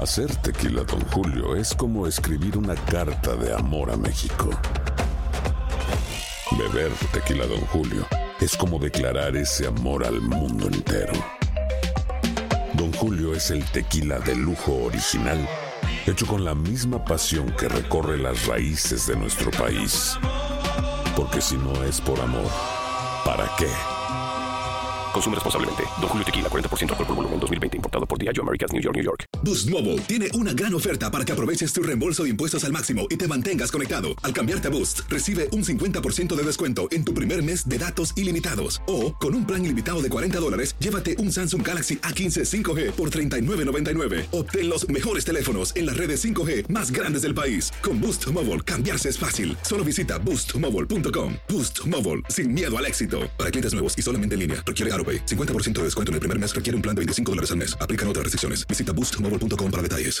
Hacer tequila, Don Julio, es como escribir una carta de amor a México. Beber tequila, Don Julio, es como declarar ese amor al mundo entero. Don Julio es el tequila de lujo original, hecho con la misma pasión que recorre las raíces de nuestro país. Porque si no es por amor, ¿para qué? Consume responsablemente. Don Julio Tequila, 40% alcohol por volumen, 2020. Importado por Diageo Americas, New York, New York. Boost Mobile tiene una gran oferta para que aproveches tu reembolso de impuestos al máximo y te mantengas conectado. Al cambiarte a Boost, recibe un 50% de descuento en tu primer mes de datos ilimitados. O, con un plan ilimitado de 40 dólares, llévate un Samsung Galaxy A15 5G por $39.99. Obtén los mejores teléfonos en las redes 5G más grandes del país. Con Boost Mobile, cambiarse es fácil. Solo visita boostmobile.com. Boost Mobile, sin miedo al éxito. Para clientes nuevos y solamente en línea, requiere AroPay. 50% de descuento en el primer mes requiere un plan de 25 dólares al mes. Aplican otras restricciones. Visita boostmobile.com para detalles.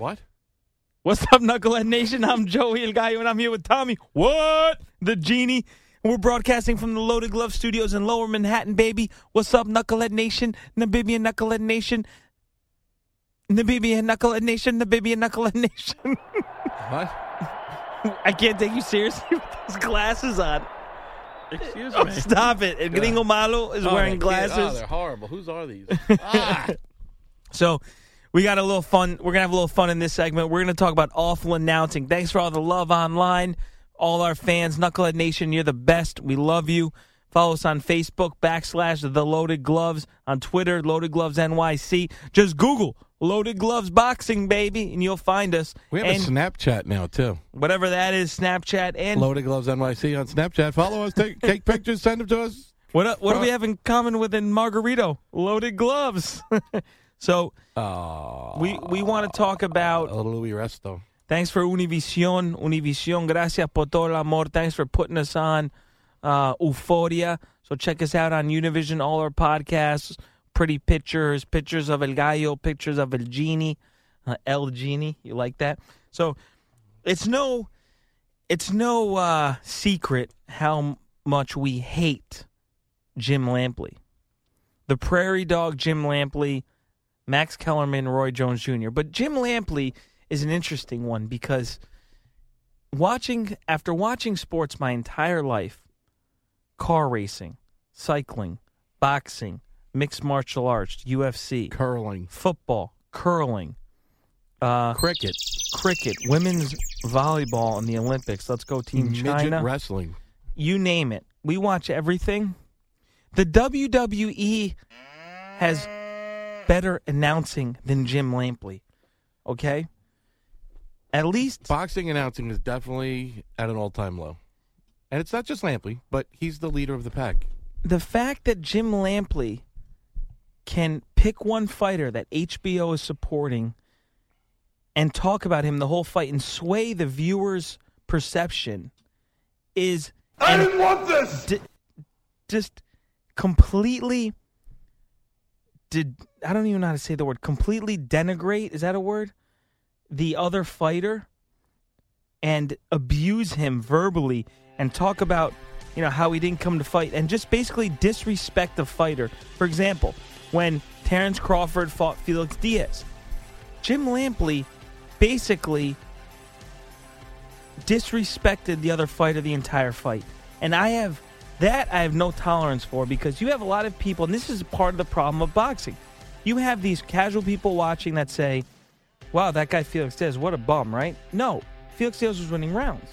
What? What's up, Knucklehead Nation? I'm Joey El Gallo, and I'm here with Tommy. What? The Genie. We're broadcasting from the Loaded Glove Studios in Lower Manhattan, baby. What's up, Knucklehead Nation? Namibian Knucklehead Nation. Namibian Knucklehead Nation. Namibian Knucklehead Nation. What? I can't take you seriously with those glasses on. Excuse Oh, me. stop it. El Gringo Malo is Oh, wearing glasses. Oh, they're horrible. Whose are these? ah, So we got a little fun. We're gonna have a little fun in this segment. We're gonna talk about awful announcing. Thanks for all the love online, all our fans, Knucklehead Nation. You're the best. We love you. Follow us on Facebook backslash the Loaded Gloves on Twitter, Loaded Gloves NYC. Just Google Loaded Gloves Boxing, baby, and you'll find us. we have and a Snapchat now too. whatever that is, Snapchat and Loaded Gloves NYC on Snapchat. Follow us. Take, take pictures. Send them to us. what uh, what do we have in common with in Margarito? Loaded Gloves. so Oh, we we want to talk about Louis Resto. Thanks for Univision. Univision, gracias por todo el amor. Thanks for putting us on uh, Euphoria. So check us out on Univision, all our podcasts, pretty pictures, pictures of El Gallo, pictures of El Genie, uh, El Genie. You like that? So it's no, it's no uh, secret how much we hate Jim Lampley. The Prairie Dog Jim Lampley, Max Kellerman, Roy Jones Jr. But Jim Lampley is an interesting one because watching after watching sports my entire life, car racing, cycling, boxing, mixed martial arts, UFC, Curling. football, curling, uh, Cricket. cricket, women's volleyball in the Olympics. Let's go Team Midget China. wrestling. you name it. We watch everything. The WWE has better announcing than Jim Lampley. Okay? At least Boxing announcing is definitely at an all-time low. And it's not just Lampley, but he's the leader of the pack. the fact that Jim Lampley can pick one fighter that HBO is supporting and talk about him the whole fight and sway the viewer's perception is I didn't want this. just completely did I don't even know how to say the word completely denigrate is that a word the other fighter and abuse him verbally and talk about you know how he didn't come to fight and just basically disrespect the fighter. For example, when Terrence Crawford fought Felix Diaz, Jim Lampley basically disrespected the other fighter the entire fight. And I have that I have no tolerance for because you have a lot of people, and this is part of the problem of boxing. You have these casual people watching that say, wow, that guy Felix Diaz, what a bum, right? No, Felix Diaz was winning rounds.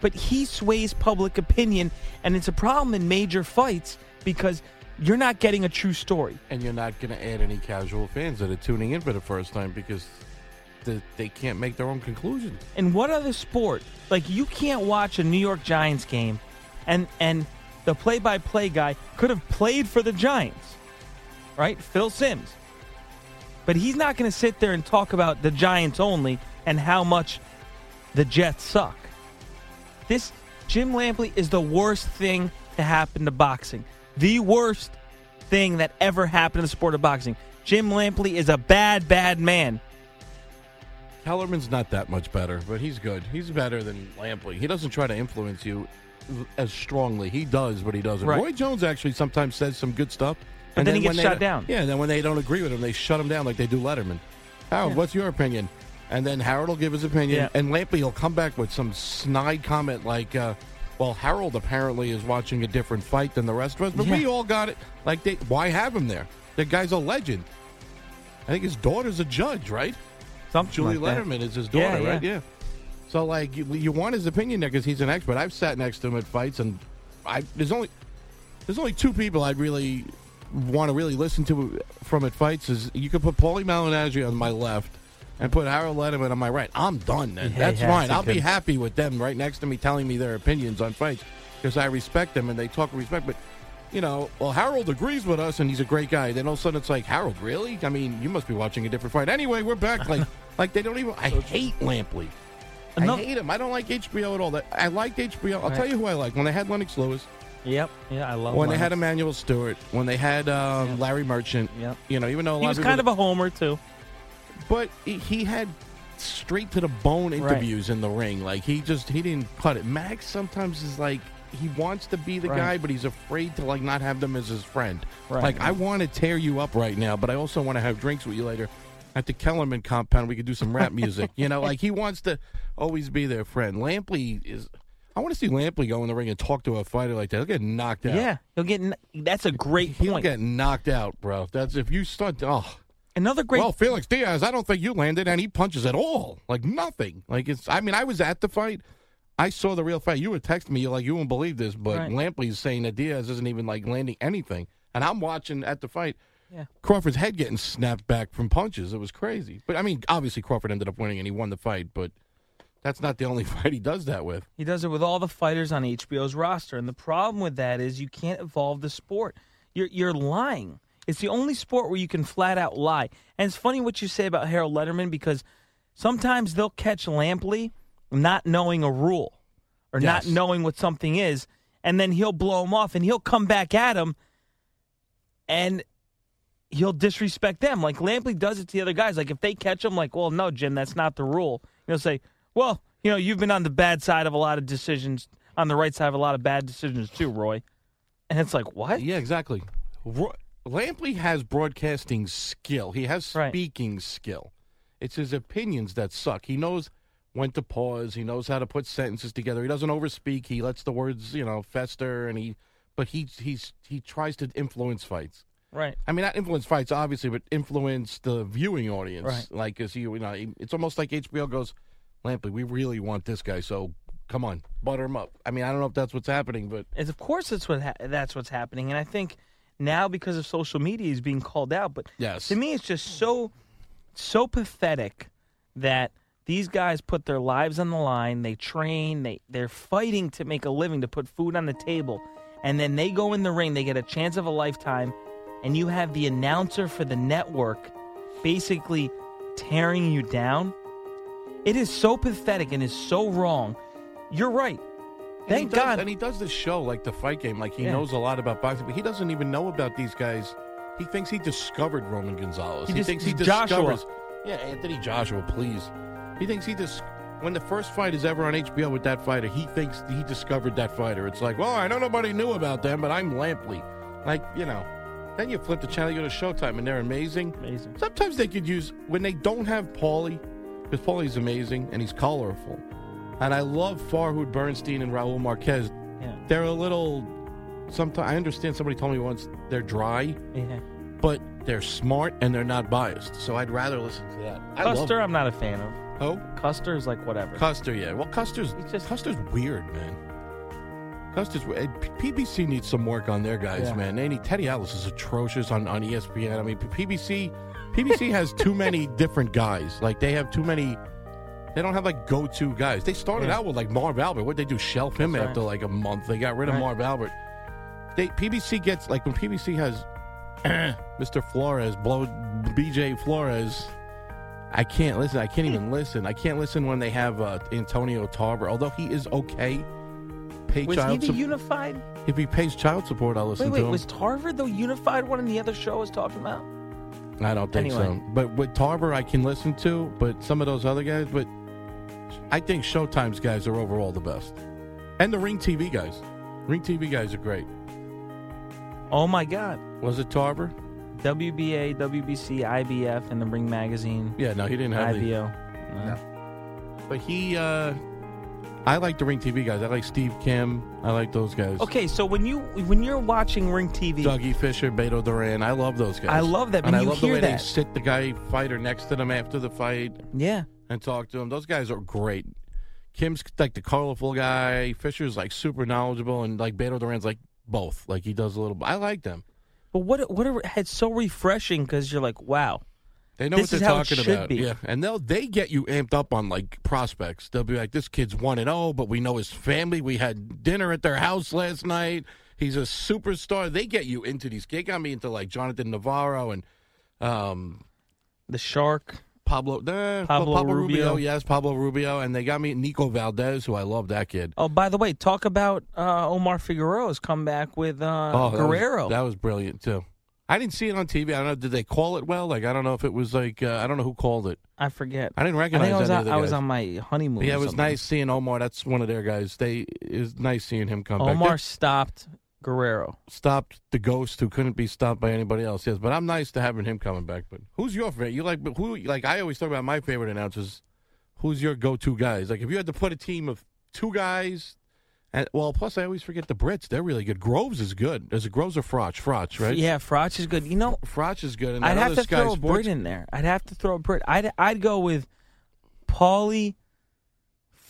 But he sways public opinion, and it's a problem in major fights because you're not getting a true story. And you're not going to add any casual fans that are tuning in for the first time because the, they can't make their own conclusions. And what other sport, like you can't watch a New York Giants game and and the play-by-play guy could have played for the Giants, right? Phil Simms. But he's not going to sit there and talk about the Giants only and how much the Jets suck. This Jim Lampley is the worst thing to happen to boxing. The worst thing that ever happened in the sport of boxing. Jim Lampley is a bad, bad man. Kellerman's not that much better, but he's good. He's better than Lampley. He doesn't try to influence you as strongly. He does, but he doesn't. Right. Roy Jones actually sometimes says some good stuff. But then he gets shut down. Yeah, and then when they don't agree with him, they shut him down like they do Lederman. Harold, what's your opinion? And then Harold will give his opinion, Yeah. and Lampley will come back with some snide comment like, uh, "Well, Harold apparently is watching a different fight than the rest of us, but we all got it. Like, they, why have him there? The guy's a legend. I think his daughter's a judge, right? Something Julie like. Lederman is his Yeah, daughter, right? yeah. So like you, you want his opinion there because he's an expert. I've sat next to him at fights, and I there's only there's only two people I'd really want to really listen to from at fights. Is you could put Paulie Malignaggi on my left and put Harold Lederman on my right. I'm done. Then Yeah, that's yeah, fine. I'll be happy with them right next to me telling me their opinions on fights because I respect them and they talk with respect. But you know, well, Harold agrees with us and he's a great guy. Then all of a sudden it's like, Harold, really? I mean, you must be watching a different fight. Anyway, we're back. Like, like they don't even. I hate Lampley. Ano- I hate him. I don't like HBO at all. That I liked HBO. I'll Right. tell you who I like. When they had Lennox Lewis, Yep. Yeah, I love when they had Lennox. Emanuel Steward, when they had um, Larry Merchant. Yep. You know, even though a He was kind of a homer too. but he- had straight to the bone Right. interviews in the ring. Like he just he didn't cut it. Max sometimes is like he wants to be the Right. guy, but he's afraid to like not have them as his friend. Right, Like I want to tear you up right now, but I also want to have drinks with you later. At the Kellerman compound, we could do some rap music. you know, like he wants to always be their friend. Lampley is. I want to see Lampley go in the ring and talk to a fighter like that. He'll get knocked out. Yeah, he'll get. kn- That's a great He'll point. get knocked out, bro. That's if you start. Oh, Another great. well, Felix Diaz, I don't think you landed any punches at all. Like nothing. Like it's. I mean, I was at the fight. I saw the real fight. You were texting me. You're like, you won't believe this, but Right. Lampley's saying that Diaz isn't even like landing anything, and I'm watching at the fight. Yeah. Crawford's head getting snapped back from punches. It was crazy. But I mean, obviously Crawford ended up winning and he won the fight. But that's not the only fight he does that with. He does it with all the fighters on HBO's roster, and the problem with that is you can't evolve the sport. You're you're lying. It's the only sport where you can flat out lie. And it's funny what you say about Harold Lederman because sometimes they'll catch Lampley not knowing a rule or not knowing what something is, and then he'll blow him off and he'll come back at him and he'll disrespect them. Like Lampley does it to the other guys. Like if they catch him, like, well, no, Jim, that's not the rule. He'll say, well, you know, you've been on the bad side of a lot of decisions, on the right side of a lot of bad decisions too, Roy. And it's like, what? Yeah, exactly. Ro- Lampley has broadcasting skill. He has Right. speaking skill. It's his opinions that suck. He knows when to pause. He knows how to put sentences together. He doesn't overspeak. He lets the words, you know, fester, and he. But he he's he tries to influence fights. Right. I mean, not influence fights, obviously, but influence the viewing audience. Right. Like, as you, you know, it's almost like HBO goes, Lampley, we really want this guy, so come on, butter him up. I mean, I don't know if that's what's happening, but And of course, that's what ha- that's what's happening. And I think now because of social media, he's being called out. But Yes. to me, it's just so so pathetic that these guys put their lives on the line. They train. They they're fighting to make a living to put food on the table, and then they go in the ring. They get a chance of a lifetime, and you have the announcer for the network basically tearing you down. It is so pathetic and is so wrong. You're right. And Thank he does- God. And he does this show like the fight game, like he Yeah. knows a lot about boxing, but he doesn't even know about these guys. He thinks he discovered Roman Gonzalez. He He, just- thinks he Joshua. discovers. Yeah, Anthony Joshua, please. He thinks he just when the first fight is ever on HBO with that fighter, he thinks he discovered that fighter. It's like, well, I know nobody knew about them, but I'm Lampley. Like, you know. Then you flip the channel, you go to Showtime, and they're amazing. Amazing. Sometimes they could use when they don't have Paulie, because Paulie's amazing and he's colorful. And I love Farhood Bernstein and Raul Marquez. Yeah. They're a little. Sometimes I understand. Somebody told me once they're dry, Yeah. but they're smart and they're not biased. So I'd rather listen to that. I Custer, I'm not a fan of. Oh, Custer's like whatever. Custer, yeah. Well, Custer's He's just- Custer's weird, man. Custer's we- P- PBC needs some work on their guys, Yeah. man. They need Teddy Atlas is atrocious on, on ESPN. I mean, PBC PBC has too many different guys. Like they have too many. They don't have like go-to guys. They started Yeah. out with like Marv Albert. What they do? Shelf him That's after like a month. They got rid of Right. Marv Albert. They PBC gets like when PBC has Mr. Flores blow BJ Flores. I can't listen. I can't even listen. I can't listen when they have uh, Antonio Tarver. Although he is okay, pay was he child the sup- unified? if he pays child support, I'll listen Wait, wait. to him. Was Tarver the unified one in the other show I was talking about? I don't think Anyway. so. But with Tarver, I can listen to. But some of those other guys, but I think Showtime's guys are overall the best, and the Ring TV guys. Ring TV guys are great. Oh my God. Was it Tarver? WBA, WBC, IBF, and the Ring Magazine, Yeah, no, he didn't have the. IBO. No. But he, uh I like the Ring TV guys. I like Steve Kim. I like those guys. Okay, so when you when you're watching Ring TV, Dougie Fischer, Beto Duran. I love those guys. I love that, and but I love the way that. they sit the guy fighter next to them after the fight yeah, and talk to him. Those guys are great. Kim's like the colorful guy. Fischer's like super knowledgeable, and like Beto Duran's like both. Like he does a little. I like them. but what what are, it's so refreshing because you're like, wow, They know This what they're talking about. be. Yeah, and they'll they get you amped up on like prospects. They'll be like, "This kid's one and zero, but we know his family. We had dinner at their house last night. He's a superstar." They get you into these. They got me into like Jonathan Navarro and um, the shark. Pablo, eh, Pablo Rubio. yes, Pablo Rubio, and they got me Nico Valdez, who I love that kid. Oh, by the way, talk about uh, Omar Figueroa's comeback with uh, Oh, that was- Guerrero. that was brilliant too. I didn't see it on TV. I don't know. Did they call it well? Like I don't know if it was like uh, I don't know who called it. I forget. I didn't I recognize think I was any on, of the I was on my honeymoon. Yeah, it was something. nice seeing Omar. That's one of their guys. They is nice seeing him come back. Omar stopped Guerrero. stopped the ghost who couldn't be stopped by anybody else. Yes, but I'm nice to having him coming back. But who's your favorite? You like who? Like I always talk about my favorite announcers. Who's your go-to guys? Like if you had to put a team of two guys, and well, plus I always forget the Brits. They're really good. Groves is good. Is it Groves or Froch? Froch, right? Yeah, Froch is good. You know, Froch is good. And I'd have to Sky throw a Brit in there. I'd have to throw a Brit. I'd I'd go with Paulie,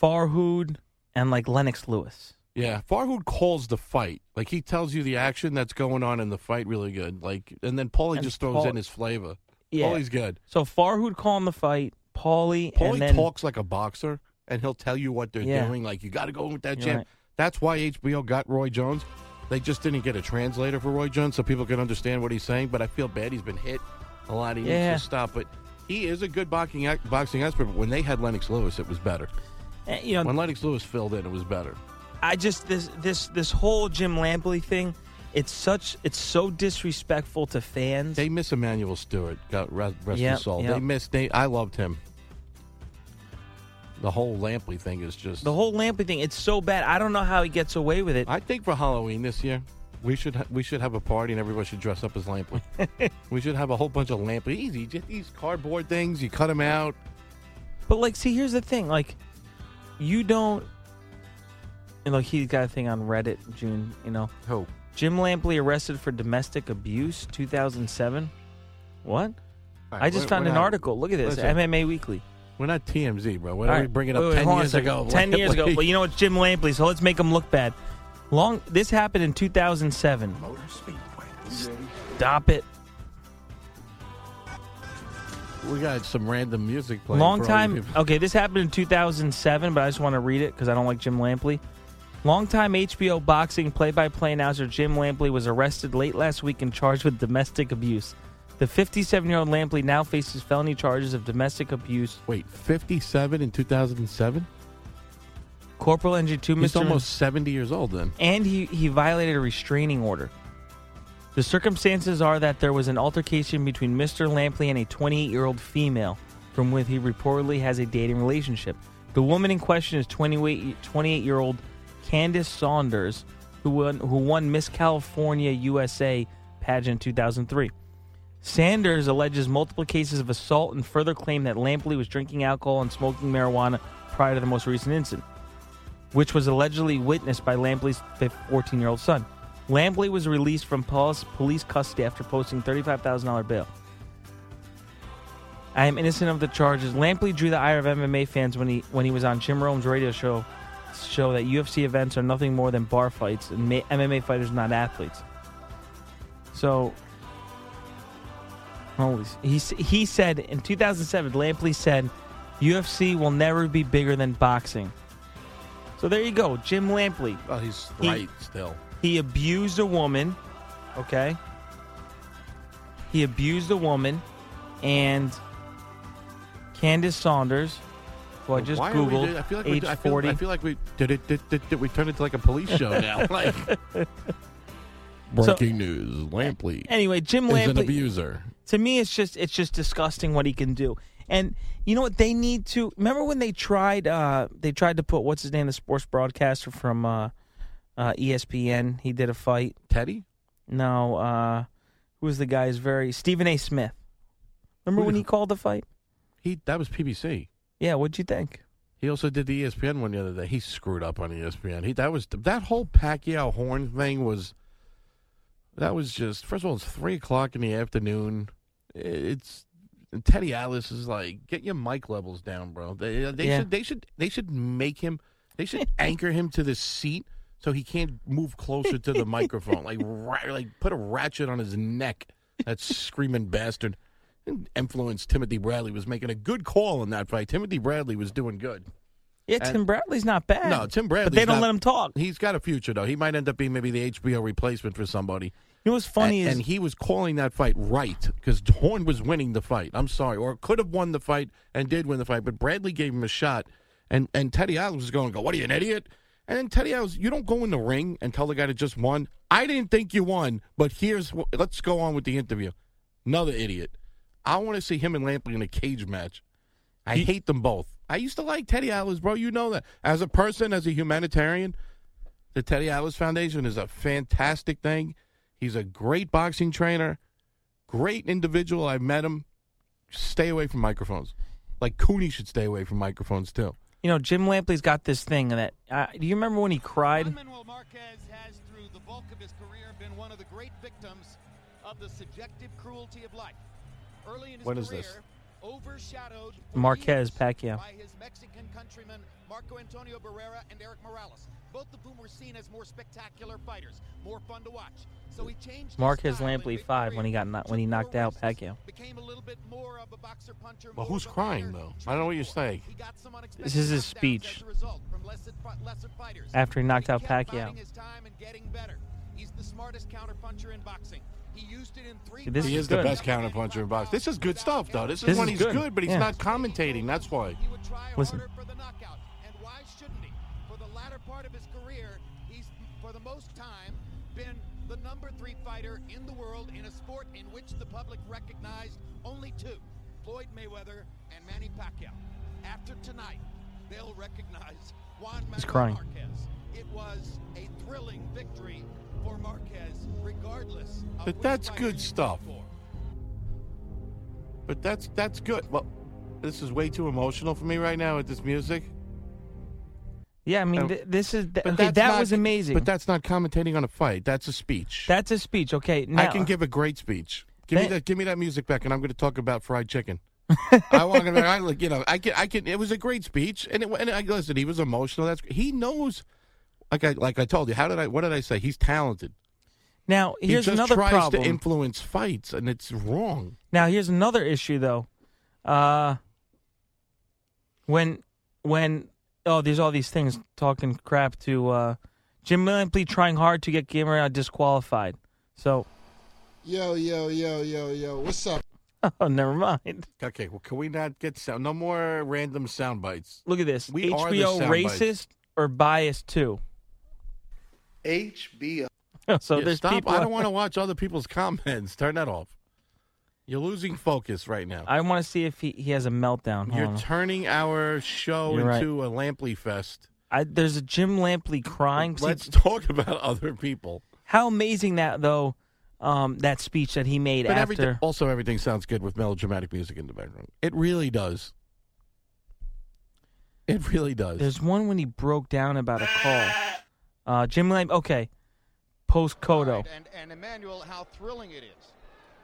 Farhood, and like Lennox Lewis. Yeah, Farhood calls the fight. Like he tells you the action that's going on in the fight really good. Like and then Paulie And just throws Paul- in his flavor. Yeah. Paulie's good. So Farhood calling the fight, Paulie, Paulie and then talks like a boxer and he'll tell you what they're Yeah. doing. Like you got to go with that jab. right. That's why HBO got Roy Jones. They just didn't get a translator for Roy Jones so people could understand what he's saying. But I feel bad. He's been hit a lot. He Yeah. needs to stop. But he is a good boxing boxing expert. But when they had Lennox Lewis, it was better. eh, you know, When Lennox Lewis filled in, it was better. I just this this this whole Jim Lampley thing. It's such it's so disrespectful to fans. They miss Emanuel Steward. Got rest, rest Yep, his soul. yep. They miss. They, I loved him. The whole Lampley thing is just. the whole Lampley thing. It's so bad. I don't know how he gets away with it. I think for Halloween this year, we should ha- we should have a party and everybody should dress up as Lampley. we should have a whole bunch of Lampley. Easy, just these cardboard things. You cut them out. But like, see, here's the thing. Like, you don't. And like, he's got a thing on Reddit. June, you know, Who? Jim Lampley arrested for domestic abuse, 2007. What? I just found an article. Look at this, Listen. MMA Weekly. We're not TMZ, bro. Why don't we right. bring it up Wait, wait, ten hold on a years second. ago? Ten years ago. Well, you know it's Jim Lampley, so let's make him look bad. Long. This happened in 2007. Motor Speedway. Stop it. we got some random music playing. Long for all you time. people. Okay, this happened in 2007, but I just want to read it because I don't like Jim Lampley. Longtime HBO boxing play-by-play announcer Jim Lampley was arrested late last week and charged with domestic abuse. The 57-year-old Lampley now faces felony charges of domestic abuse, Wait, fifty-seven in two thousand and seven. corporal injury to He's Mr. almost seventy years old then. and he he violated a restraining order. The circumstances are that there was an altercation between Mr. Lampley and a 28 year old female from which he reportedly has a dating relationship. The woman in question is 28 28 year old Candace Saunders, who won, who won Miss California USA pageant in 2003. Sanders alleges multiple cases of assault and further claimed that Lampley was drinking alcohol and smoking marijuana prior to the most recent incident, which was allegedly witnessed by Lampley's 14 year old son. Lampley was released from police custody after posting $35,000 bail. I am innocent of the charges. Lampley drew the ire of MMA fans when he when he was on Jim Rome's radio show, show that UFC events are nothing more than bar fights and MMA fighters not athletes. So, holy, he he said in 2007, Lampley said, UFC will never be bigger than boxing. So there you go, Jim Lampley. Well, he's right still. He abused a woman, okay? He abused a woman, and Candace Saunders, who I just Why googled, we, I feel like age we, I feel, forty. I feel like we did it. Did, did, did we turn into like a police show now? like breaking news: Lampley anyway, Jim Lampley is an abuser. To me, it's just it's just disgusting what he can do. And you know what? They need to remember when they tried uh, they tried to put what's his name, the sports broadcaster from uh, uh, ESPN. He did a fight. Teddy. No, uh, who was the guy? Very Stephen A. Smith. Remember when he called the fight? He that was PBC. Yeah, what'd you think? He also did the ESPN one the other day. He screwed up on ESPN. He that was that whole Pacquiao horn thing was. That was just first of all, it's three o'clock in the afternoon. It's Teddy Atlas is like, get your mic levels down, bro. They uh, they Yeah. should they should they should make him they should anchor him to the seat so he can't move closer to the microphone. Like ra- like put a ratchet on his neck. That screaming bastard. And Influence Timothy Bradley was making a good call in that fight. Timothy Bradley was doing good. Yeah, And- Tim Bradley's not bad. No, Tim Bradley. but they don't let him talk. He's got a future though. He might end up being maybe the HBO replacement for somebody. Know what's funny and, is and he was calling that fight right because Horn was winning the fight. I'm sorry, or could have won the fight and did win the fight, but Bradley gave him a shot, and and Teddy Atlas was going, "Go, what are you an idiot?" And then Teddy Atlas, you don't go in the ring and tell the guy that just won. I didn't think you won, but here's what, let's go on with the interview. Another idiot. I want to see him and Lampley in a cage match. I hate them both. I used to like Teddy Atlas, bro. You know that. As a person, as a humanitarian, the Teddy Atlas Foundation is a fantastic thing. He's a great boxing trainer, great individual. I've met him. Stay away from microphones. Like Cooney should stay away from microphones too. you know Jim Lampley's got this thing that uh, do you remember when he cried? Juan Manuel Marquez has, through the bulk of his career, been one of the great victims of the subjective cruelty of life. Early in his When is career, this? Overshadowed Marquez years Pacquiao. by his Mexican countrymen Marco Antonio Barrera and Erik Morales, both of whom were seen as more spectacular fighters, more fun to watch. So he changed. Marquez style Lampley five when he got mid-career when he knocked out races, Pacquiao. Became a little bit more of a boxer puncher. Well, who's crying, though? I don't know what you're saying. He got some This is his speech. as a result from lesser, lesser fighters. After he knocked But out kept Pacquiao. his time and getting better. He's the smartest counterpuncher in boxing. He used it in three This He is is the good. best counterpuncher in boxing. This is good stuff, though. This is This when is he's good. good, but he's Yeah. not commentating. That's why. He would try Listen. harder for the knockout. And why shouldn't he? For the latter part of his career, he's for the most time been the number three fighter in the world in a sport in which the public recognized only two, Floyd Mayweather and Manny Pacquiao. After tonight, they'll recognize Juan He's Manuel crying. Marquez. It was a thrilling victory for Marquez, regardless of But that's good stuff. But that's that's good. Well, this is way too emotional for me right now with this music. Yeah, I mean th- this is th- okay. That not- was amazing. But that's not commentating on a fight. That's a speech. That's a speech. Okay, now I can give a great speech. Give me That- that. Give me that music back, and I'm going to talk about fried chicken. I want to. I like you know. I can. I can. It was a great speech, and it, and I listen. He was emotional. That's he knows. Like I like I told you. How did I? What did I say? He's talented. now. Here's he just another tries problem. to influence fights, and it's wrong. Now here's another issue though. Uh when when oh there's all these things talking crap to uh Jim Lampley trying hard to get Gamer disqualified. So Yo, yo, yo, yo, yo. What's up? oh never mind. Okay. Well, can we not get sound? No more random sound bites. Look at this. We are the HBO sound bites. racist or biased too? HBO. so Yeah, there's stop. people. I don't want to watch other people's comments. Turn that off. You're losing focus right now. I want to see if he, he has a meltdown. Hold You're on. turning our show You're right. into a Lampley fest. I, there's a Jim Lampley crying. See, Let's talk about other people. how amazing that though, um, that speech that he made But everything, after. also, everything sounds good with melodramatic music in the background. It really does. It really does. There's one when he broke down about a call. Uh, Jim Lampley. Okay, post Kodo. Right, And, and Emmanuel, how thrilling it is,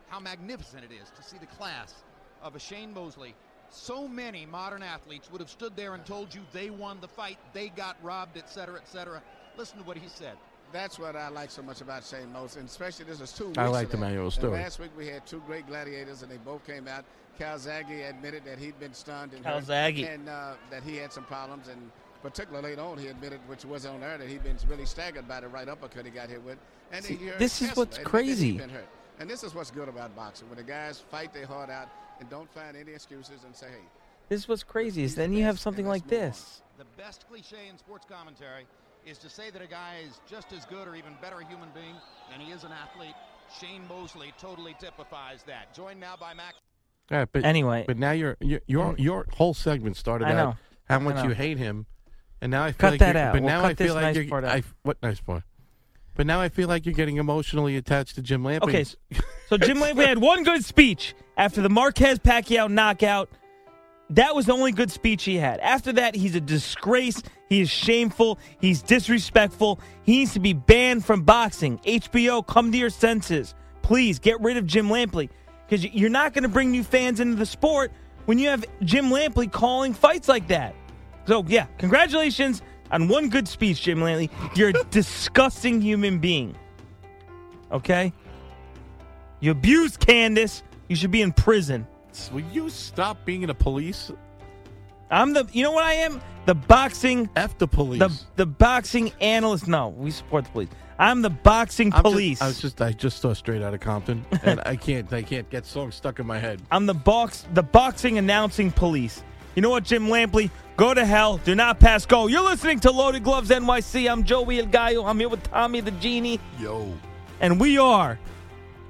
how magnificent it is to see the class of a Shane Mosley. So many modern athletes would have stood there and told you they won the fight, they got robbed, etc., cetera, et cetera. Listen to what he said. That's what I like so much about Shane Mosley, and especially this is two weeks. I like of that. Story. Last week we had two great gladiators, and they both came out. Calzaghe admitted that he'd been stunned and hurt, Calzaghe. and uh, that he had some problems, and particularly later on he admitted, which was on there, that he'd been really staggered by the right uppercut he got hit with. And See, then uh, this is Kessler what's crazy. been hurt. And this is what's good about boxing, when the guys fight their heart out and don't find any excuses and say, "Hey, This is what's crazy is then you have something like this. The best cliche in sports commentary is to say that a guy is just as good or even better a human being than he is an athlete. Shane Mosley totally typifies that. Joined now by Max. All right, but Anyway. but now your your your, your whole segment started out how much you hate him, and now I feel Cut like that out. But We'll now I feel like nice you're. I, what nice part? But now I feel like you're getting emotionally attached to Jim Lampley. Okay, so, so Jim Lampley had one good speech after the Marquez Pacquiao knockout. That was the only good speech he had. After that, he's a disgrace. He is shameful. He's disrespectful. He needs to be banned from boxing. HBO, come to your senses. Please get rid of Jim Lampley because you're not going to bring new fans into the sport when you have Jim Lampley calling fights like that. So, yeah, congratulations on one good speech, Jim Lampley. You're a disgusting human being. Okay? You abused Candace. You should be in prison. will you stop being in the police? I'm the you know what I am? The boxing F the police. the the boxing analyst. No, we support the police. I'm the boxing I'm just- police. I was just I just saw straight out of Compton, and I can't I can't get songs stuck in my head. I'm the box the boxing announcing police. You know what, Jim Lampley? Go to hell. Do not pass go. You're listening to Loaded Gloves NYC. I'm Joey El Gallo. I'm here with Tommy the Genie. Yo, And we are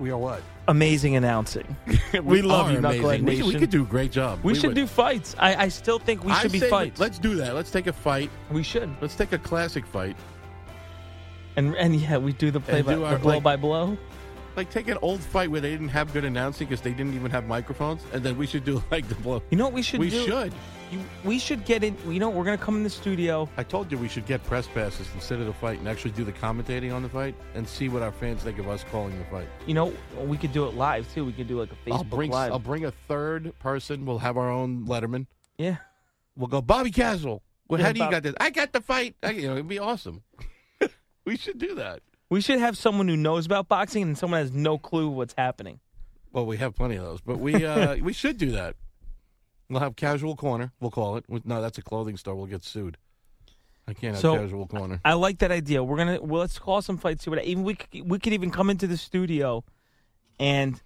we are what? amazing announcing. we, love are you, amazing. Knucklehead We, Nation. we could do a great job. We should would. do fights. I, I still think we I should be say fights. Let's do that. Let's take a fight. we should. Let's take a classic fight. And and yeah, we do the play by do our, the blow like- by blow. Like take an old fight where they didn't have good announcing because they didn't even have microphones, and then we should do like the blow. You know what we should we do? should. You, we should get in. You know, we're gonna come in the studio. I told you we should get press passes instead of the fight and actually do the commentating on the fight and see what our fans think of us calling the fight. You know, we could do it live too. We could do like a Facebook I'll bring live. I'll bring a third person. We'll have our own Lederman. yeah, We'll go Bobby Castle. Well, Yeah, how do you got this? I got the fight. I, you know, it'd be awesome. we should do that. We should have someone who knows about boxing and someone has no clue what's happening. Well, we have plenty of those, but we uh, we should do that. We'll have casual corner. We'll call it. No, that's a clothing store. We'll get sued. I can't have So, casual corner. I like that idea. We're gonna well, let's call some fights. See what even we could, we could even come into the studio and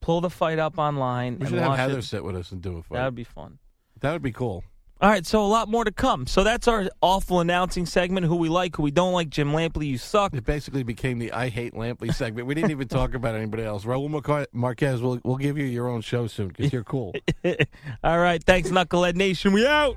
pull the fight up online. We and should have watch Heather it. sit with us and do a fight. That would be fun. that would be cool. All right, so a lot more to come. So that's our awful announcing segment. Who we like, who we don't like. Jim Lampley, you suck. It basically became the I hate Lampley segment. We didn't even talk about anybody else. Raul Marquez, we'll, we'll give you your own show soon because you're cool. All right, thanks, Knucklehead Nation. We out.